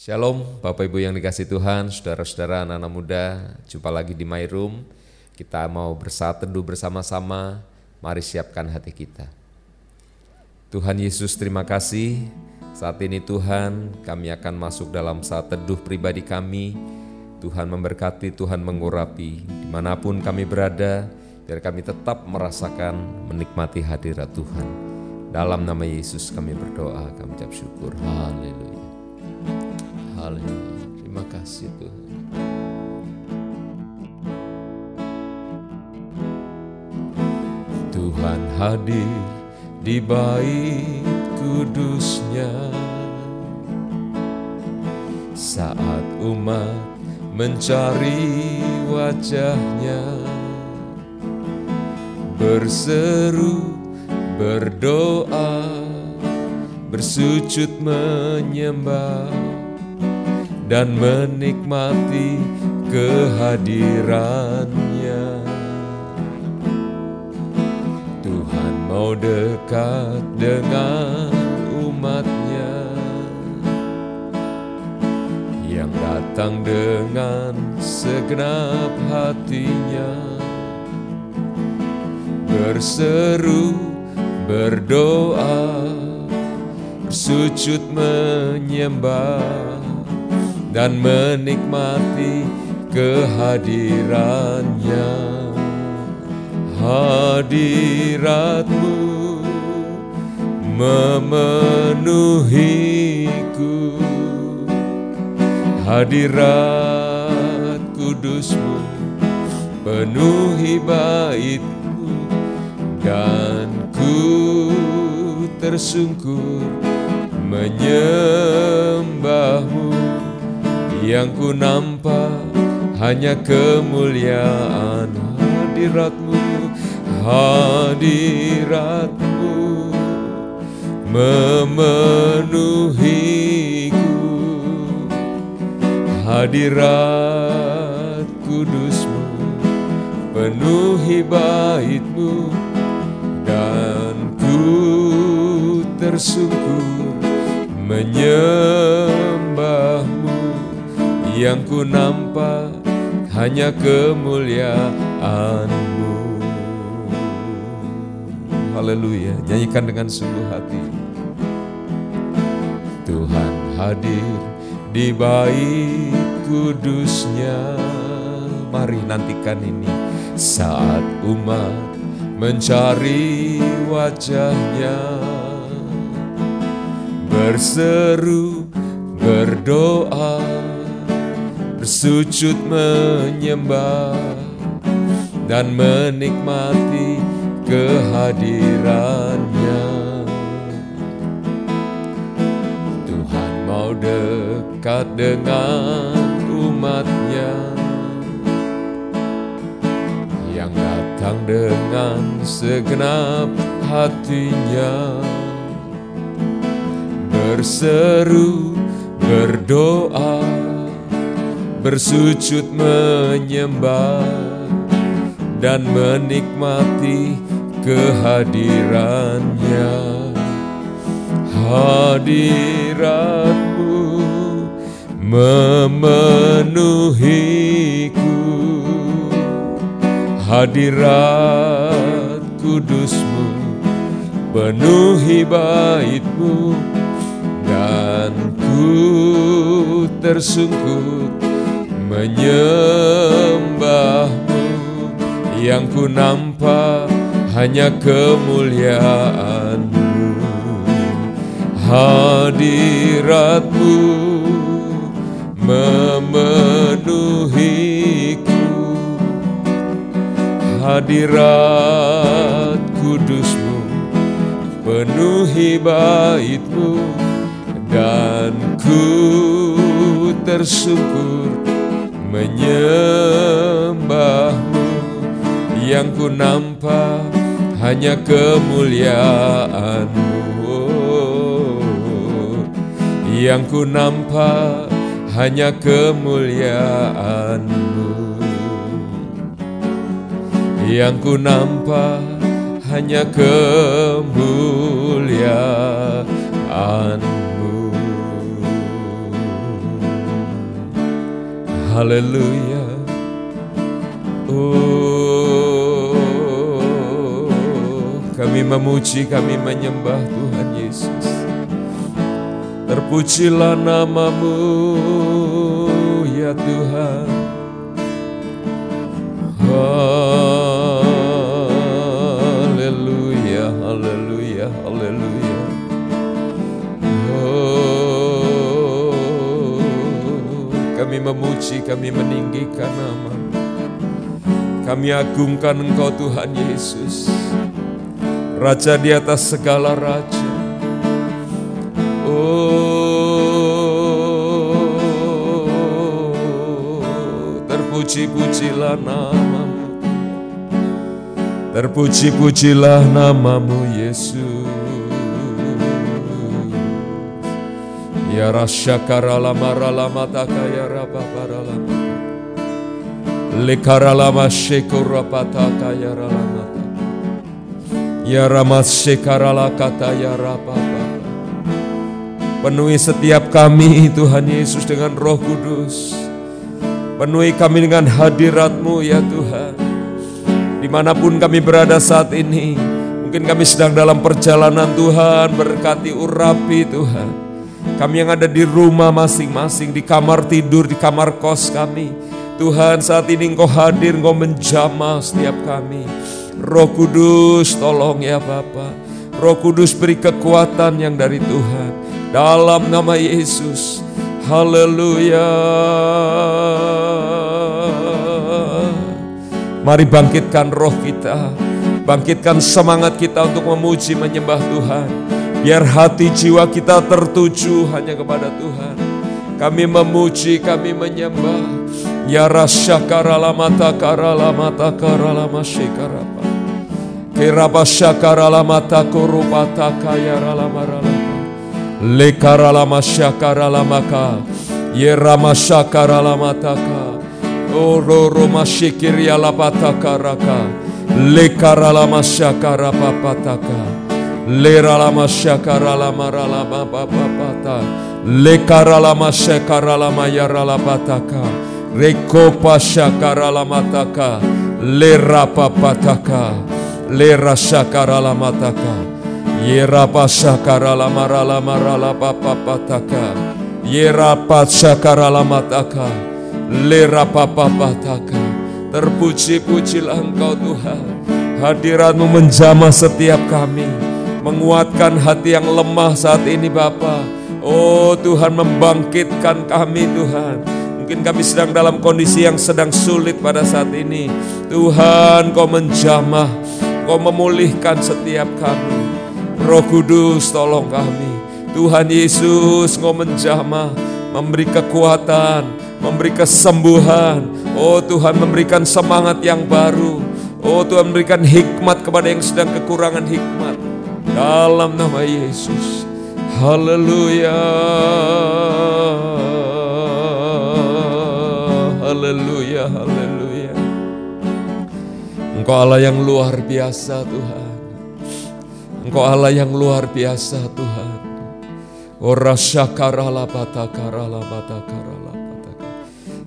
Shalom Bapak Ibu yang dikasih Tuhan, saudara-saudara anak-anak muda, jumpa lagi di My Room. Kita mau bersatu bersama-sama, mari siapkan hati kita. Tuhan Yesus terima kasih, saat ini Tuhan kami akan masuk dalam saat teduh pribadi kami. Tuhan memberkati, Tuhan mengurapi, di mana pun kami berada, biar kami tetap merasakan menikmati hadirat Tuhan. Dalam nama Yesus kami berdoa, kami ucap syukur. Haleluya. Haleluya. Terima kasih Tuhan. Tuhan hadir di bait kudusnya saat umat mencari wajahnya berseru berdoa bersujud menyembah dan menikmati kehadirannya. Tuhan mau dekat dengan umatnya yang datang dengan segenap hatinya berseru berdoa bersujud menyembah dan menikmati kehadirannya. Hadiratmu memenuhiku. Hadirat kudusmu penuhi baitmu dan ku tersungkur menyembahmu yang ku nampak hanya kemuliaan hadiratmu hadiratmu memenuhiku. Hadirat kudusmu penuhi baitmu dan ku tersungkur menyembahmu yang ku nampak hanya kemuliaanmu. Haleluya, nyanyikan dengan sungguh hati. Tuhan hadir di bait kudusnya. Mari nantikan ini saat umat mencari wajahnya. Berseru, berdoa, bersujud menyembah dan menikmati kehadirannya. Tuhan mau dekat dengan umatnya yang datang dengan segenap hatinya berseru berdoa bersujud menyembah dan menikmati kehadirannya. Hadiratmu memenuhiku. Hadirat kudusmu penuhi baitmu dan ku tersungkur menyembahmu yang ku nampak hanya kemuliaanmu. Hadiratmu memenuhiku. Hadirat kudusmu penuhi baitmu dan ku tersungkur menyembahmu. Yang ku nampak hanya kemuliaanmu. Yang ku nampak hanya kemuliaanmu. Yang ku nampak hanya kemuliaanmu Haleluya. Oh, kami memuji, kami menyembah Tuhan Yesus. Terpujilah namamu ya Tuhan. Haleluya, memuji, kami meninggikan nama. Kami agungkan Engkau Tuhan Yesus. Raja di atas segala raja. Oh, terpuji-pujilah namamu. Terpuji-pujilah namamu Yesus. Ya rasyakara lama ralama takaya rababara lama. Lekara lama syekura pataka ya ralama. Ya ramas syekara kata ya rababara. Penuhi setiap kami Tuhan Yesus dengan roh kudus. Penuhi kami dengan hadiratmu ya Tuhan. Di mana pun kami berada saat ini. Mungkin kami sedang dalam perjalanan Tuhan. Berkati urapi Tuhan. Kami yang ada di rumah masing-masing. Di kamar tidur, di kamar kos kami. Tuhan saat ini engkau hadir, engkau menjamah setiap kami. Roh Kudus tolong ya Bapak. Roh Kudus beri kekuatan yang dari Tuhan. Dalam nama Yesus. Haleluya. Mari bangkitkan roh kita. Bangkitkan semangat kita untuk memuji menyembah Tuhan. Biar hati jiwa kita tertuju hanya kepada Tuhan. Kami memuji, kami menyembah. Ya rasyakara mata karala mata karala masyikarapa. Kirapa syakara mata kurupata kaya ralamarala. Lekarala masyakarala maka. Yerama syakarala mataka. Oro mashikiria lapataka raka. Lekarala masyakara papataka. Lerala masyakarala marala papapata. Lekarala masyakarala mayarala pataka. Reko pasyakarala mataka. Lera papataka. Lera syakarala mataka. Yera pasyakarala marala marala papapataka. Yera pasyakarala mataka. Lera papapataka. Terpuji-pujilah engkau Tuhan. Hadiratmu menjamah setiap kami. Menguatkan hati yang lemah saat ini Bapa. Oh Tuhan membangkitkan kami Tuhan. Mungkin kami sedang dalam kondisi yang sedang sulit pada saat ini. Tuhan kau menjamah. Kau memulihkan setiap kami. Roh Kudus tolong kami. Tuhan Yesus kau menjamah. Memberi kekuatan. Memberi kesembuhan. Oh Tuhan memberikan semangat yang baru. Oh Tuhan memberikan hikmat kepada yang sedang kekurangan hikmat. Dalam nama Yesus. Haleluya. Haleluya, haleluya. Engkau Allah yang luar biasa Tuhan. Engkau Allah yang luar biasa Tuhan. Ora syakarala batakarala batakarala bataka.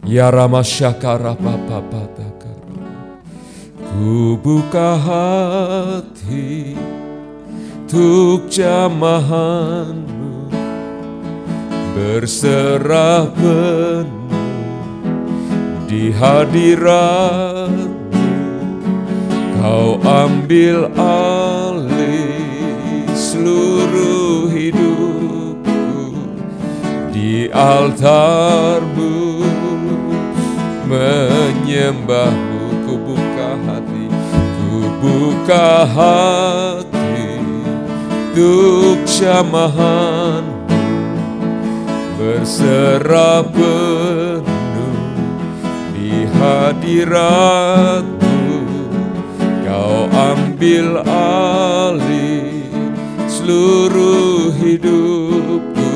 Ya rama syakara papa batakara. Ku buka hati untuk jamahanmu. Berserah penuh di hadiratmu. Kau ambil alih seluruh hidupku di altarmu. Menyembahmu ku buka hati ku buka hati untuk jamahanmu berserah penuh di hadiratmu kau ambil alih seluruh hidupku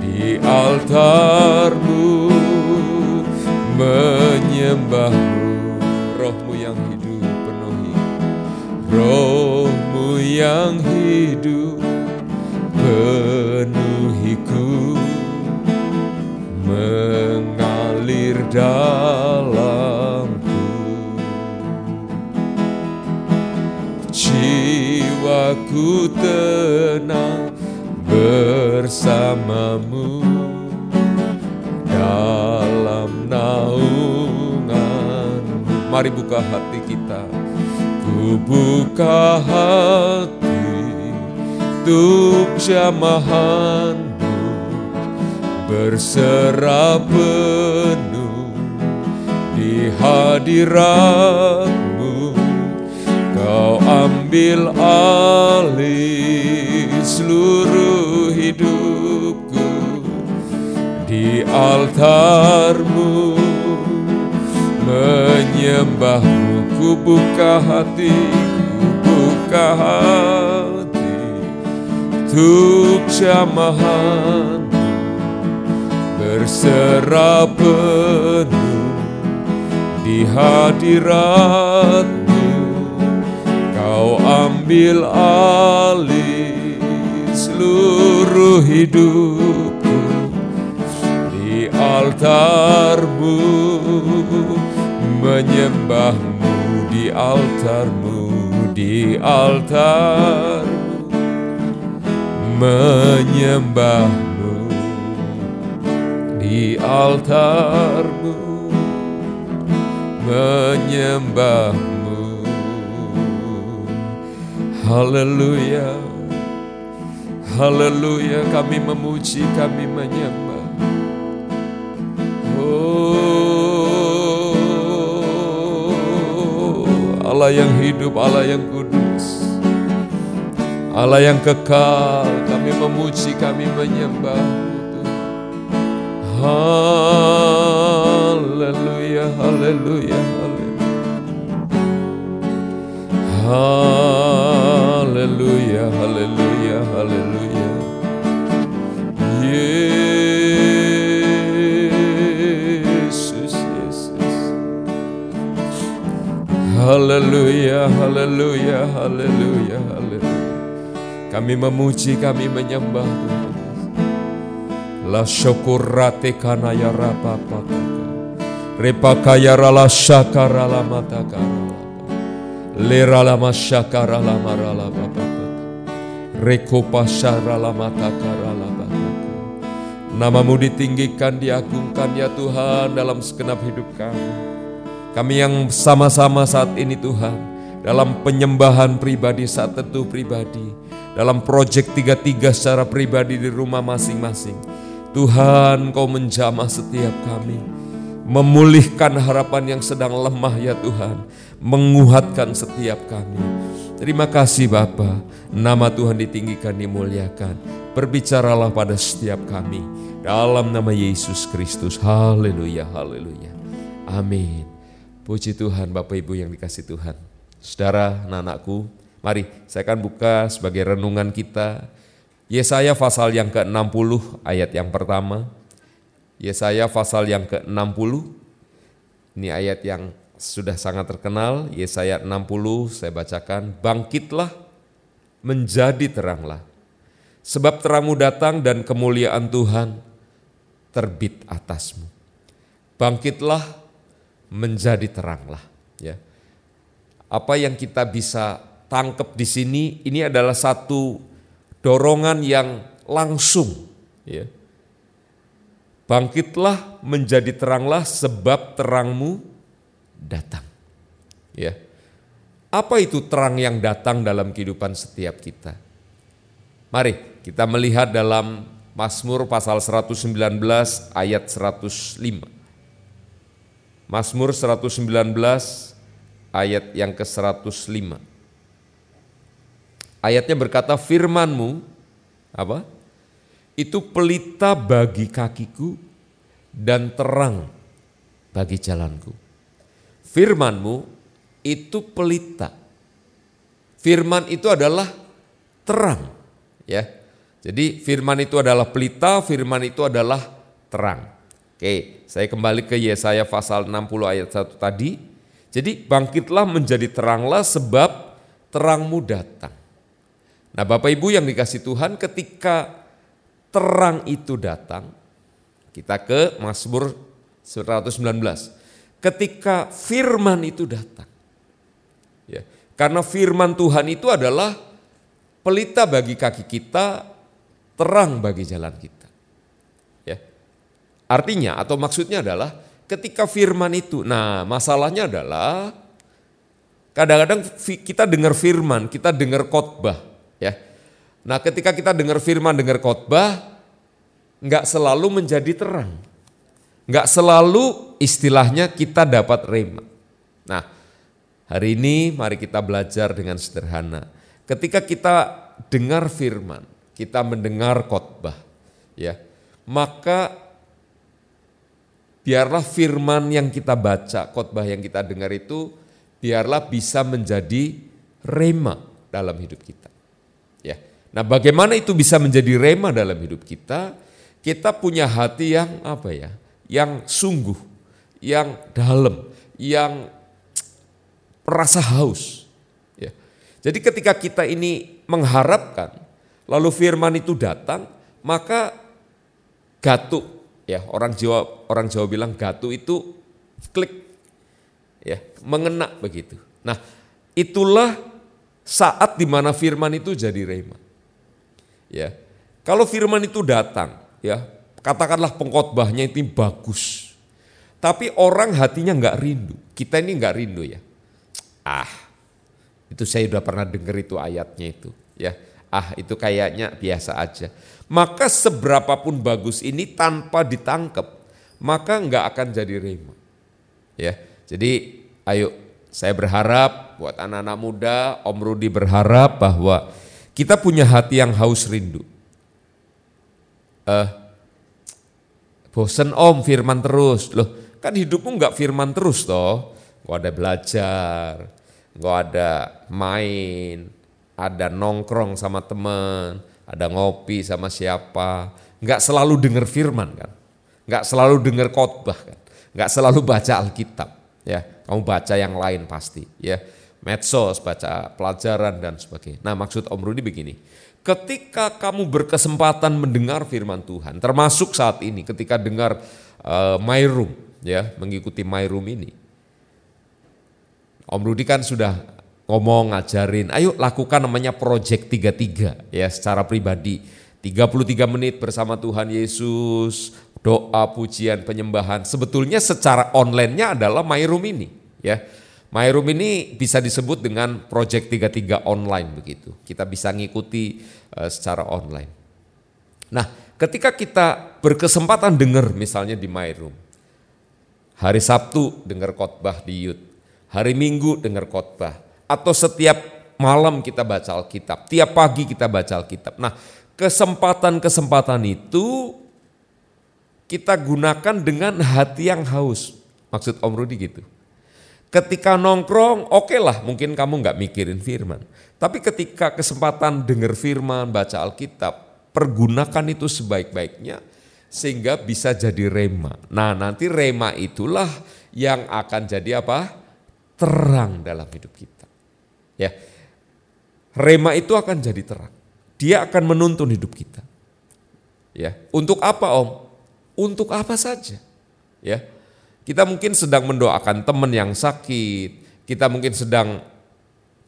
di altarmu menyembahmu rohmu yang hidup penuhi. Rohmu yang hidup penuhiku mengalir dalamku. Jiwaku tenang bersamamu dalam naungan Mari buka hati kita Buka hati untuk jamahanmu Berserah penuh di hadiratmu. Kau ambil alih seluruh hidupku Di altarmu menyembahmu Ku buka hati, ku buka hati. Untuk jamahan Berserah penuh di hadiratmu. Kau ambil alih seluruh hidupku Di altarmu menyembahmu di altarmu, di altarmu, menyembahmu di altarmu, menyembahmu. Haleluya, haleluya, kami memuji, kami menyembah. Allah yang hidup, Allah yang kudus, Allah yang kekal, kami memuji, kami menyembah. Haleluya, haleluya, haleluya. Haleluya, haleluya. Haleluya, haleluya, haleluya, haleluya. Kami memuji, kami menyembah Tuhan. La syukurate kanaya rapapaka. Repakaya rala syakara la matakara. Lera la masyakara la marala papapa. Rekopa syara la matakara la bataka. Namamu ditinggikan, diagungkan ya Tuhan dalam segenap hidup kami. Kami yang sama-sama saat ini Tuhan dalam penyembahan pribadi saat teduh pribadi, dalam proyek tiga-tiga secara pribadi di rumah masing-masing. Tuhan kau menjamah setiap kami, memulihkan harapan yang sedang lemah ya Tuhan, menguatkan setiap kami. Terima kasih Bapa, nama Tuhan ditinggikan, dimuliakan. Berbicaralah pada setiap kami, dalam nama Yesus Kristus. Haleluya, haleluya. Amin. Puji Tuhan Bapak Ibu yang dikasih Tuhan. Saudara, anak-anakku, mari saya akan buka sebagai renungan kita. Yesaya pasal yang ke-60 ayat yang pertama. Yesaya pasal yang ke-60. Ini ayat yang sudah sangat terkenal. Yesaya 60 saya bacakan. Bangkitlah menjadi teranglah. Sebab terangmu datang dan kemuliaan Tuhan terbit atasmu. Bangkitlah menjadi teranglah ya. Apa yang kita bisa tangkap di sini ini adalah satu dorongan yang langsung ya. Bangkitlah menjadi teranglah sebab terangmu datang. Ya. Apa itu terang yang datang dalam kehidupan setiap kita? Mari kita melihat dalam Mazmur pasal 119 ayat 105. Mazmur 119 ayat yang ke-105. Ayatnya berkata firmanmu apa? Itu pelita bagi kakiku dan terang bagi jalanku. Firmanmu itu pelita. Firman itu adalah terang, ya. Jadi firman itu adalah pelita, firman itu adalah terang. Oke, saya kembali ke Yesaya pasal 60 ayat 1 tadi. Jadi bangkitlah menjadi teranglah sebab terangmu datang. Nah Bapak Ibu yang dikasih Tuhan ketika terang itu datang, kita ke Mazmur 119. Ketika firman itu datang. Ya, karena firman Tuhan itu adalah pelita bagi kaki kita, terang bagi jalan kita. Ya. Artinya atau maksudnya adalah ketika firman itu, nah masalahnya adalah kadang-kadang kita dengar firman, kita dengar khotbah, ya. Nah ketika kita dengar firman, dengar khotbah, nggak selalu menjadi terang Nggak selalu istilahnya kita dapat rema. Nah, hari ini mari kita belajar dengan sederhana. Ketika kita dengar firman, kita mendengar khotbah, ya, maka biarlah firman yang kita baca, khotbah yang kita dengar itu, biarlah bisa menjadi rema dalam hidup kita. Ya. Nah, bagaimana itu bisa menjadi rema dalam hidup kita? Kita punya hati yang apa ya? yang sungguh, yang dalam, yang merasa haus. Ya. Jadi ketika kita ini mengharapkan, lalu firman itu datang, maka gatu, ya orang Jawa orang Jawa bilang gatu itu klik, ya mengena begitu. Nah itulah saat di mana firman itu jadi rema. Ya, kalau firman itu datang, ya katakanlah pengkhotbahnya itu bagus. Tapi orang hatinya nggak rindu. Kita ini nggak rindu ya. Ah, itu saya udah pernah dengar itu ayatnya itu. Ya, ah itu kayaknya biasa aja. Maka seberapapun bagus ini tanpa ditangkap, maka nggak akan jadi rema. Ya, jadi ayo saya berharap buat anak-anak muda, Om Rudi berharap bahwa kita punya hati yang haus rindu. Uh, Bosen om firman terus. Loh kan hidupmu nggak firman terus toh. Gak ada belajar, gak ada main, ada nongkrong sama teman, ada ngopi sama siapa. Nggak selalu dengar firman kan. Nggak selalu dengar khotbah kan. Nggak selalu baca Alkitab. Ya, kamu baca yang lain pasti. Ya, medsos, baca pelajaran dan sebagainya. Nah maksud Om Rudi begini, ketika kamu berkesempatan mendengar firman Tuhan, termasuk saat ini ketika dengar uh, My Room, ya mengikuti My Room ini. Om Rudi kan sudah ngomong ngajarin, ayo lakukan namanya Project 33 ya secara pribadi. 33 menit bersama Tuhan Yesus, doa, pujian, penyembahan. Sebetulnya secara online-nya adalah My Room ini ya MyRoom ini bisa disebut dengan Project 33 online begitu. Kita bisa ngikuti uh, secara online. Nah, ketika kita berkesempatan dengar misalnya di MyRoom, hari Sabtu dengar khotbah di Youth, hari Minggu dengar khotbah, atau setiap malam kita baca Alkitab, tiap pagi kita baca Alkitab. Nah, kesempatan-kesempatan itu kita gunakan dengan hati yang haus. Maksud Om Rudi gitu. Ketika nongkrong, oke okay lah mungkin kamu nggak mikirin firman. Tapi ketika kesempatan dengar firman, baca Alkitab, pergunakan itu sebaik-baiknya sehingga bisa jadi rema. Nah nanti rema itulah yang akan jadi apa? Terang dalam hidup kita. Ya, rema itu akan jadi terang. Dia akan menuntun hidup kita. Ya, untuk apa om? Untuk apa saja. Ya, kita mungkin sedang mendoakan teman yang sakit, kita mungkin sedang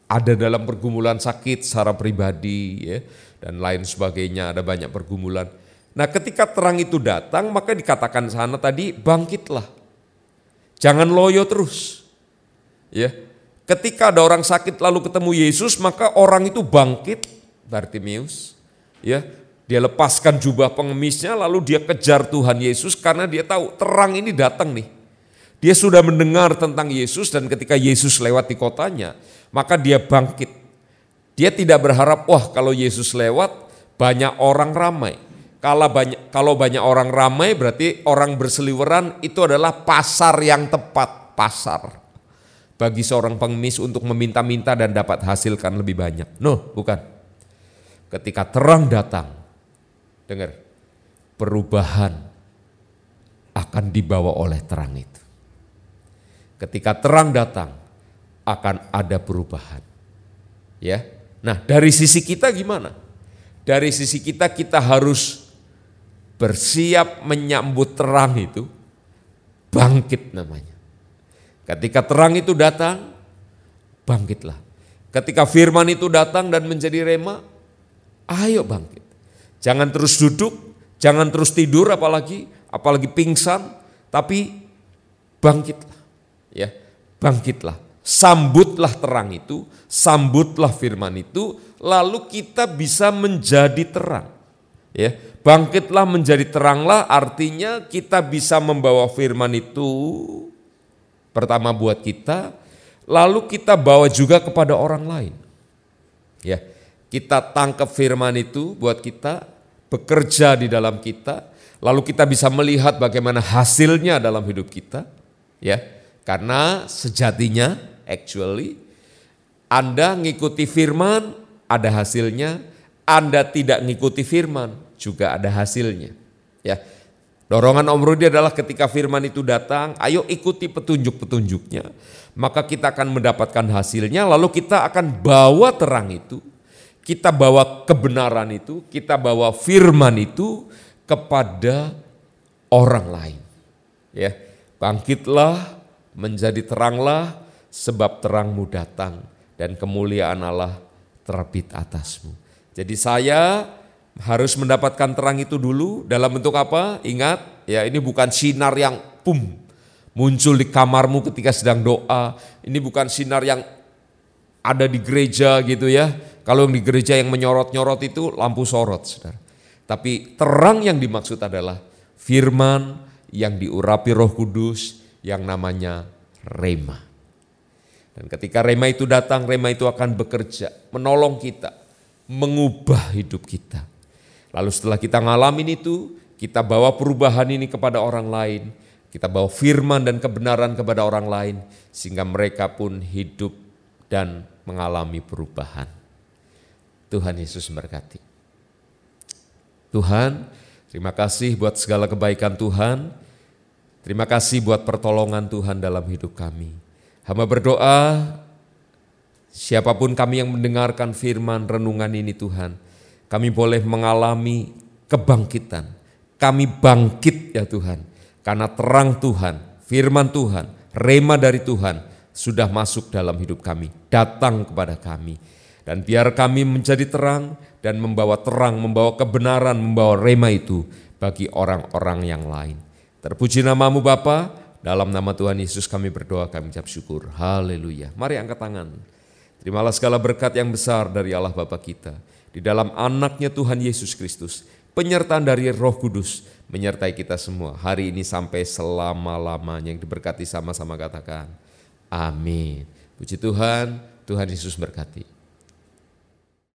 ada dalam pergumulan sakit secara pribadi ya, dan lain sebagainya, ada banyak pergumulan. Nah ketika terang itu datang maka dikatakan sana tadi bangkitlah. Jangan loyo terus. Ya. Ketika ada orang sakit lalu ketemu Yesus maka orang itu bangkit Bartimeus. Ya, dia lepaskan jubah pengemisnya lalu dia kejar Tuhan Yesus karena dia tahu terang ini datang nih. Dia sudah mendengar tentang Yesus dan ketika Yesus lewat di kotanya, maka dia bangkit. Dia tidak berharap, wah kalau Yesus lewat banyak orang ramai. Kalau banyak, kalau banyak orang ramai berarti orang berseliweran itu adalah pasar yang tepat, pasar. Bagi seorang pengemis untuk meminta-minta dan dapat hasilkan lebih banyak. No, bukan. Ketika terang datang, dengar, perubahan akan dibawa oleh terang itu. Ketika terang datang akan ada perubahan. Ya. Nah, dari sisi kita gimana? Dari sisi kita kita harus bersiap menyambut terang itu bangkit namanya. Ketika terang itu datang, bangkitlah. Ketika firman itu datang dan menjadi rema, ayo bangkit. Jangan terus duduk, jangan terus tidur apalagi, apalagi pingsan, tapi bangkitlah. Ya, bangkitlah. Sambutlah terang itu, sambutlah firman itu, lalu kita bisa menjadi terang. Ya, bangkitlah menjadi teranglah artinya kita bisa membawa firman itu pertama buat kita, lalu kita bawa juga kepada orang lain. Ya, kita tangkap firman itu buat kita, bekerja di dalam kita, lalu kita bisa melihat bagaimana hasilnya dalam hidup kita. Ya, karena sejatinya actually Anda ngikuti firman ada hasilnya, Anda tidak ngikuti firman juga ada hasilnya. Ya. Dorongan Om Rudi adalah ketika firman itu datang, ayo ikuti petunjuk-petunjuknya. Maka kita akan mendapatkan hasilnya, lalu kita akan bawa terang itu, kita bawa kebenaran itu, kita bawa firman itu kepada orang lain. Ya, bangkitlah, menjadi teranglah, sebab terangmu datang dan kemuliaan Allah terbit atasmu. Jadi saya harus mendapatkan terang itu dulu dalam bentuk apa? Ingat, ya ini bukan sinar yang pum muncul di kamarmu ketika sedang doa. Ini bukan sinar yang ada di gereja gitu ya. Kalau yang di gereja yang menyorot-nyorot itu lampu sorot, Saudara. Tapi terang yang dimaksud adalah firman yang diurapi Roh Kudus yang namanya rema. Dan ketika rema itu datang, rema itu akan bekerja, menolong kita, mengubah hidup kita Lalu setelah kita ngalamin itu, kita bawa perubahan ini kepada orang lain. Kita bawa firman dan kebenaran kepada orang lain. Sehingga mereka pun hidup dan mengalami perubahan. Tuhan Yesus berkati. Tuhan, terima kasih buat segala kebaikan Tuhan. Terima kasih buat pertolongan Tuhan dalam hidup kami. Hamba berdoa, siapa pun kami yang mendengarkan firman renungan ini Tuhan, kami boleh mengalami kebangkitan. Kami bangkit ya Tuhan, karena terang Tuhan, firman Tuhan, rema dari Tuhan sudah masuk dalam hidup kami, datang kepada kami. Dan biar kami menjadi terang dan membawa terang, membawa kebenaran, membawa rema itu bagi orang-orang yang lain. Terpuji namamu Bapa, dalam nama Tuhan Yesus kami berdoa, kami ucap syukur. Haleluya. Mari angkat tangan. Terimalah segala berkat yang besar dari Allah Bapa kita di dalam anaknya Tuhan Yesus Kristus, penyertaan dari roh kudus menyertai kita semua hari ini sampai selama-lamanya yang diberkati sama-sama katakan amin. Puji Tuhan, Tuhan Yesus berkati.